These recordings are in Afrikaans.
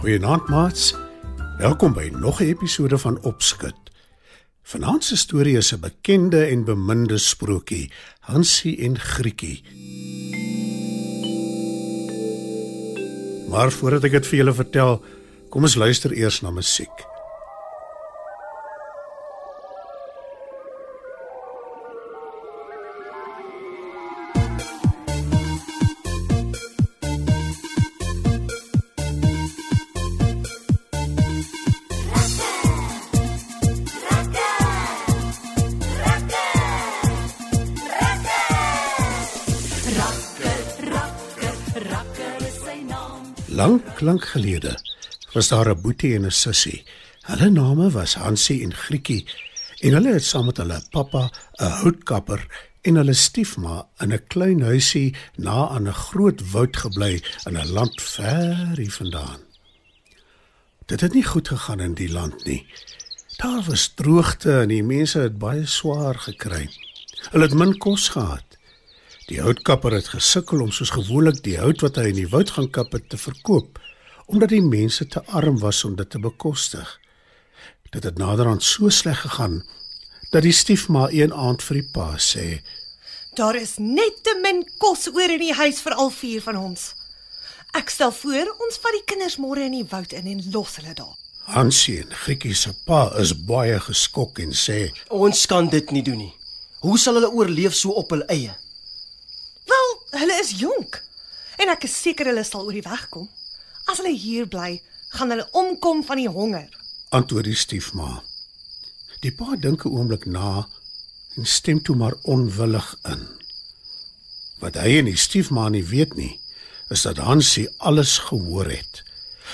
Goeienaand maats. Welkom by nog 'n episode van Opskud. Vanaand se storie is 'n bekende en beminde sprokie, Hansie en Grietjie. Maar voordat ek dit vir julle vertel, kom ons luister eers na musiek. Lank, lank gelede was daar 'n boetie en 'n sussie. Hulle name was Hansie en Grietjie en hulle het saam met hulle pappa, 'n houtkapper en hulle stiefma in 'n klein huisie na aan 'n groot woud gebly in 'n land ver hier vandaan. Dit het nie goed gegaan in die land nie. Daar was droogte en die mense het baie swaar gekry. Hulle het min kos gehad. Die houtkapper het gesukkel om soos gewoonlik die hout wat hy in die woud gaan kap het te verkoop, omdat die mense te arm was om dit te bekostig. Dit het naderhand so sleg gegaan dat die stiefma een aand vir die pa sê: Daar is net te min kos oor in die huis vir al vier van ons. Ek stel voor ons vat die kinders môre in die woud in en los hulle daar. Hansie en Grietjie se pa is baie geskok en sê: Ons kan dit nie doen nie. Hoe sal hulle oorleef so op hul eie? Hulle is jonk en ek is seker hulle sal oor die weg kom. As hulle hier bly, gaan hulle omkom van die honger. Antwoord die stiefma. Die pa dink 'n oomblik na en stem toe maar onwillig in. Wat hy en die stiefma nie weet nie, is dat Hansie alles gehoor het.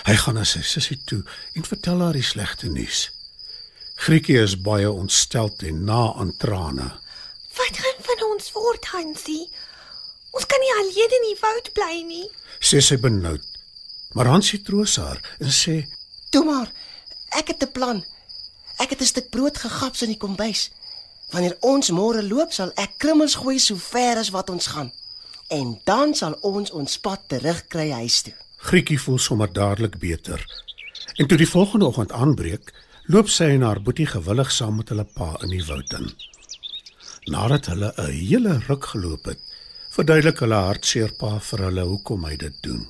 Hy gaan na sy sussie toe en vertel haar die slegte nuus. Grietjie is baie ontsteld en na aan trane. Wat gaan van ons word, Hansie? Ons kan nie alleen in die woud bly nie. Sê sy benoud. Maar Hansie troos haar en sê: Toe maar. Ek het 'n plan. Ek het 'n stuk brood gegaps in die kombuis. Wanneer ons môre loop, sal ek krummels gooi so ver as wat ons gaan. En dan sal ons ons pad terugkry huis toe. Grietjie voel sommer dadelik beter. En toe die volgende oggend aanbreek, loop sy en haar boetie gewillig saam met hulle pa in die woud in. Nadat hulle 'n hele ruk geloop het, verduidelik hulle hartseer pa vir hulle hoekom hy dit doen.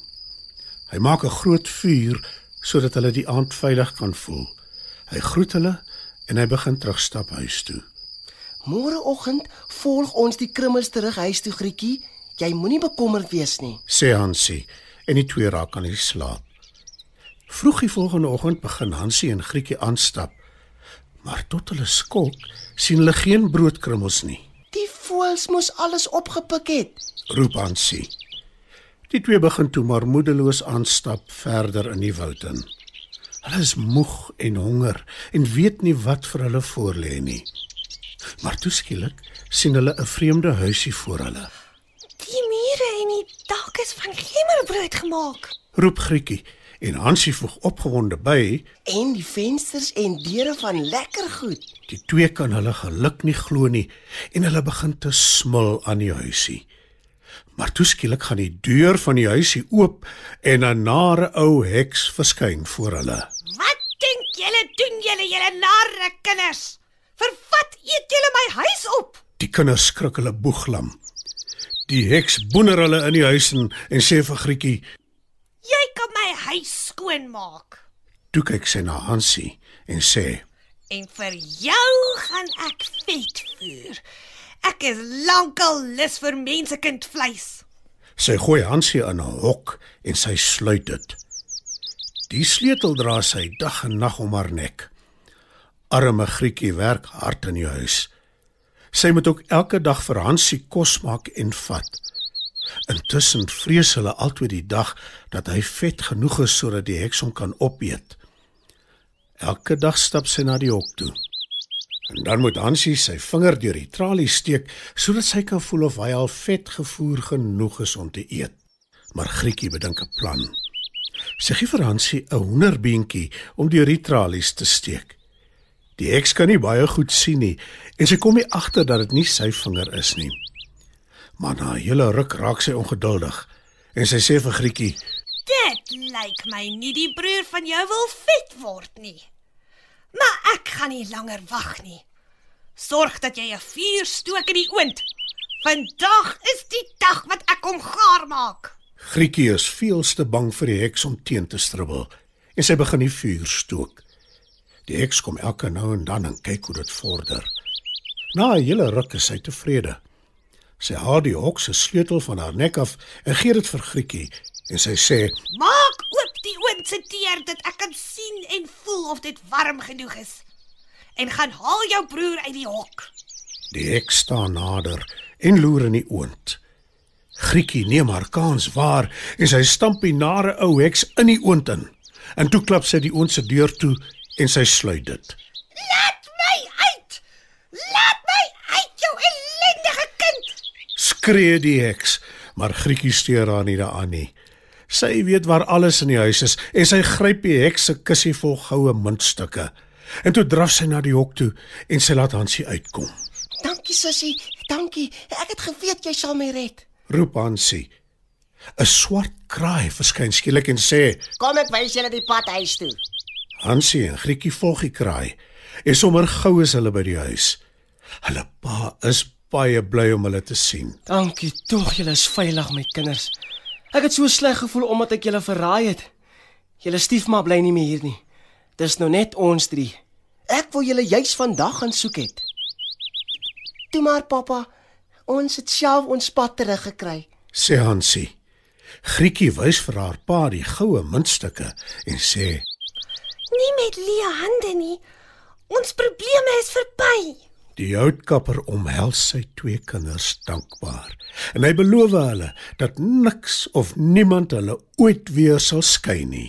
Hy maak 'n groot vuur sodat hulle die aand veilig kan voel. Hy groet hulle en hy begin terugstap huis toe. Môreoggend volg ons die krummels terug huis toe, Grietjie. Jy moenie bekommerd wees nie. Sê Hansie en die twee raak aan die slaap. Vroeg die volgende oggend begin Hansie en Grietjie aanstap. Maar tot hulle skok, sien hulle geen broodkrummels nie. Voëls moes alles opgepik het. Roep Hansie. Die twee begin toe maar moedeloos aanstap verder in die woud in. Hulle is moeg en honger en weet nie wat vir hulle voorlê nie. Maar toe skielik sien hulle 'n vreemde huisie voor hulle. Die mure en die dak is van gemmelbrood gemaak. Roep Grietjie en Hansie voeg opgewonde by. En die vensters en deure van lekker goed. Die twee kan hulle geluk nie glo nie en hulle begin te smil aan die huisie. Maar toe skielik gaan die deur van die huisie oop en 'n nare ou heks verskyn voor hulle. Wat dink julle doen julle julle narre kinders? Vir wat eet julle my huis op? Die kinders skrik hulle boeglam. Die heks boener hulle in die huis in en sê vir Grietjie: Jy kan my huis skoonmaak. "Toe kyk sy na Hansie en sê: En vir jou gaan ek vet voer. Ek is lankal lus vir mensekind vleis. Sy gooi Hansie in 'n hok en sy sluit dit. Die sleutel dra sy dag en nag om haar nek. Arme Grietjie werk hard in die huis. Sy moet ook elke dag vir Hansie kos maak en vat. Intussen vrees hulle altyd die dag dat hy vet genoeg is sodat die heks hom kan opeet. Elke dag stap sy na die hok toe. En dan moet Hansie sy vinger deur die tralie steek sodat sy kan voel of hy al vet gevoer genoeg is om te eet. Maar Grietjie bedink 'n plan. Sy gee vir Hansie 'n hoenderbeentjie om deur die tralies te steek. Die heks kan nie baie goed sien nie en sy kom nie agter dat dit nie sy vinger is nie. Maar na 'n hele ruk raak sy ongeduldig en sy sê vir Grietjie: Dit lyk my nie die broer van jou wil vet word nie. Maar ek gaan nie langer wag nie. Sorg dat jy 'n vuur stook in die oond. Vandag is die dag wat ek hom gaar maak. Grietjie is veelste bang vir die heks om teen te stribbel en sy begin die vuur stook. Die heks kom elke nou en dan en kyk hoe dit vorder. Na 'n hele ruk is sy tevrede. Sy haal die hok se sleutel van haar nek af en gee dit vir Grietjie en sy sê: Maak oop die oond se deur dat ek kan sien en voel of dit warm genoeg is. En gaan haal jou broer uit die hok. Die heks staan nader en loer in die oond. Grietjie neem haar kans waar en sy stamp die nare ou heks in die oond in. En toe klap sy die oond se deur toe en sy sluit dit. Laat my uit! Laat my uit, jou ellendige kind! Skree die heks, maar Grietjie steur haar nie daaraan nie. Sy weet waar alles in die huis is en sy gryp die heks se kussie vol goue muntstukke. En toe draf sy na die hok toe en sy laat Hansie uitkom. Dankie sussie, dankie. Ek het geweet jy sal my red. Roep Hansie. 'n Swart kraai verskyn skielik en sê: Kom ek wys julle die pad huis toe. Hansie en Grietjie volg die kraai. En sommer gou is hulle by die huis. Hulle pa is baie bly om hulle te sien. Dankie tog, julle is veilig my kinders. Ek het so sleg gevoel omdat ek julle verraai het. Julle stiefma bly nie meer hier nie. Dis nou net ons drie. Ek wou julle juis vandag gaan soek het. Toe maar pappa, ons het self ons pad teruggekry. Sê Hansie. Grietjie wys vir haar pa die goue muntstukke en sê: Nie met leë hande nie. Ons probleme is verby. Die houtkapper omhels sy twee kinders dankbaar en hy beloof hulle dat niks of niemand hulle ooit weer sal skei nie.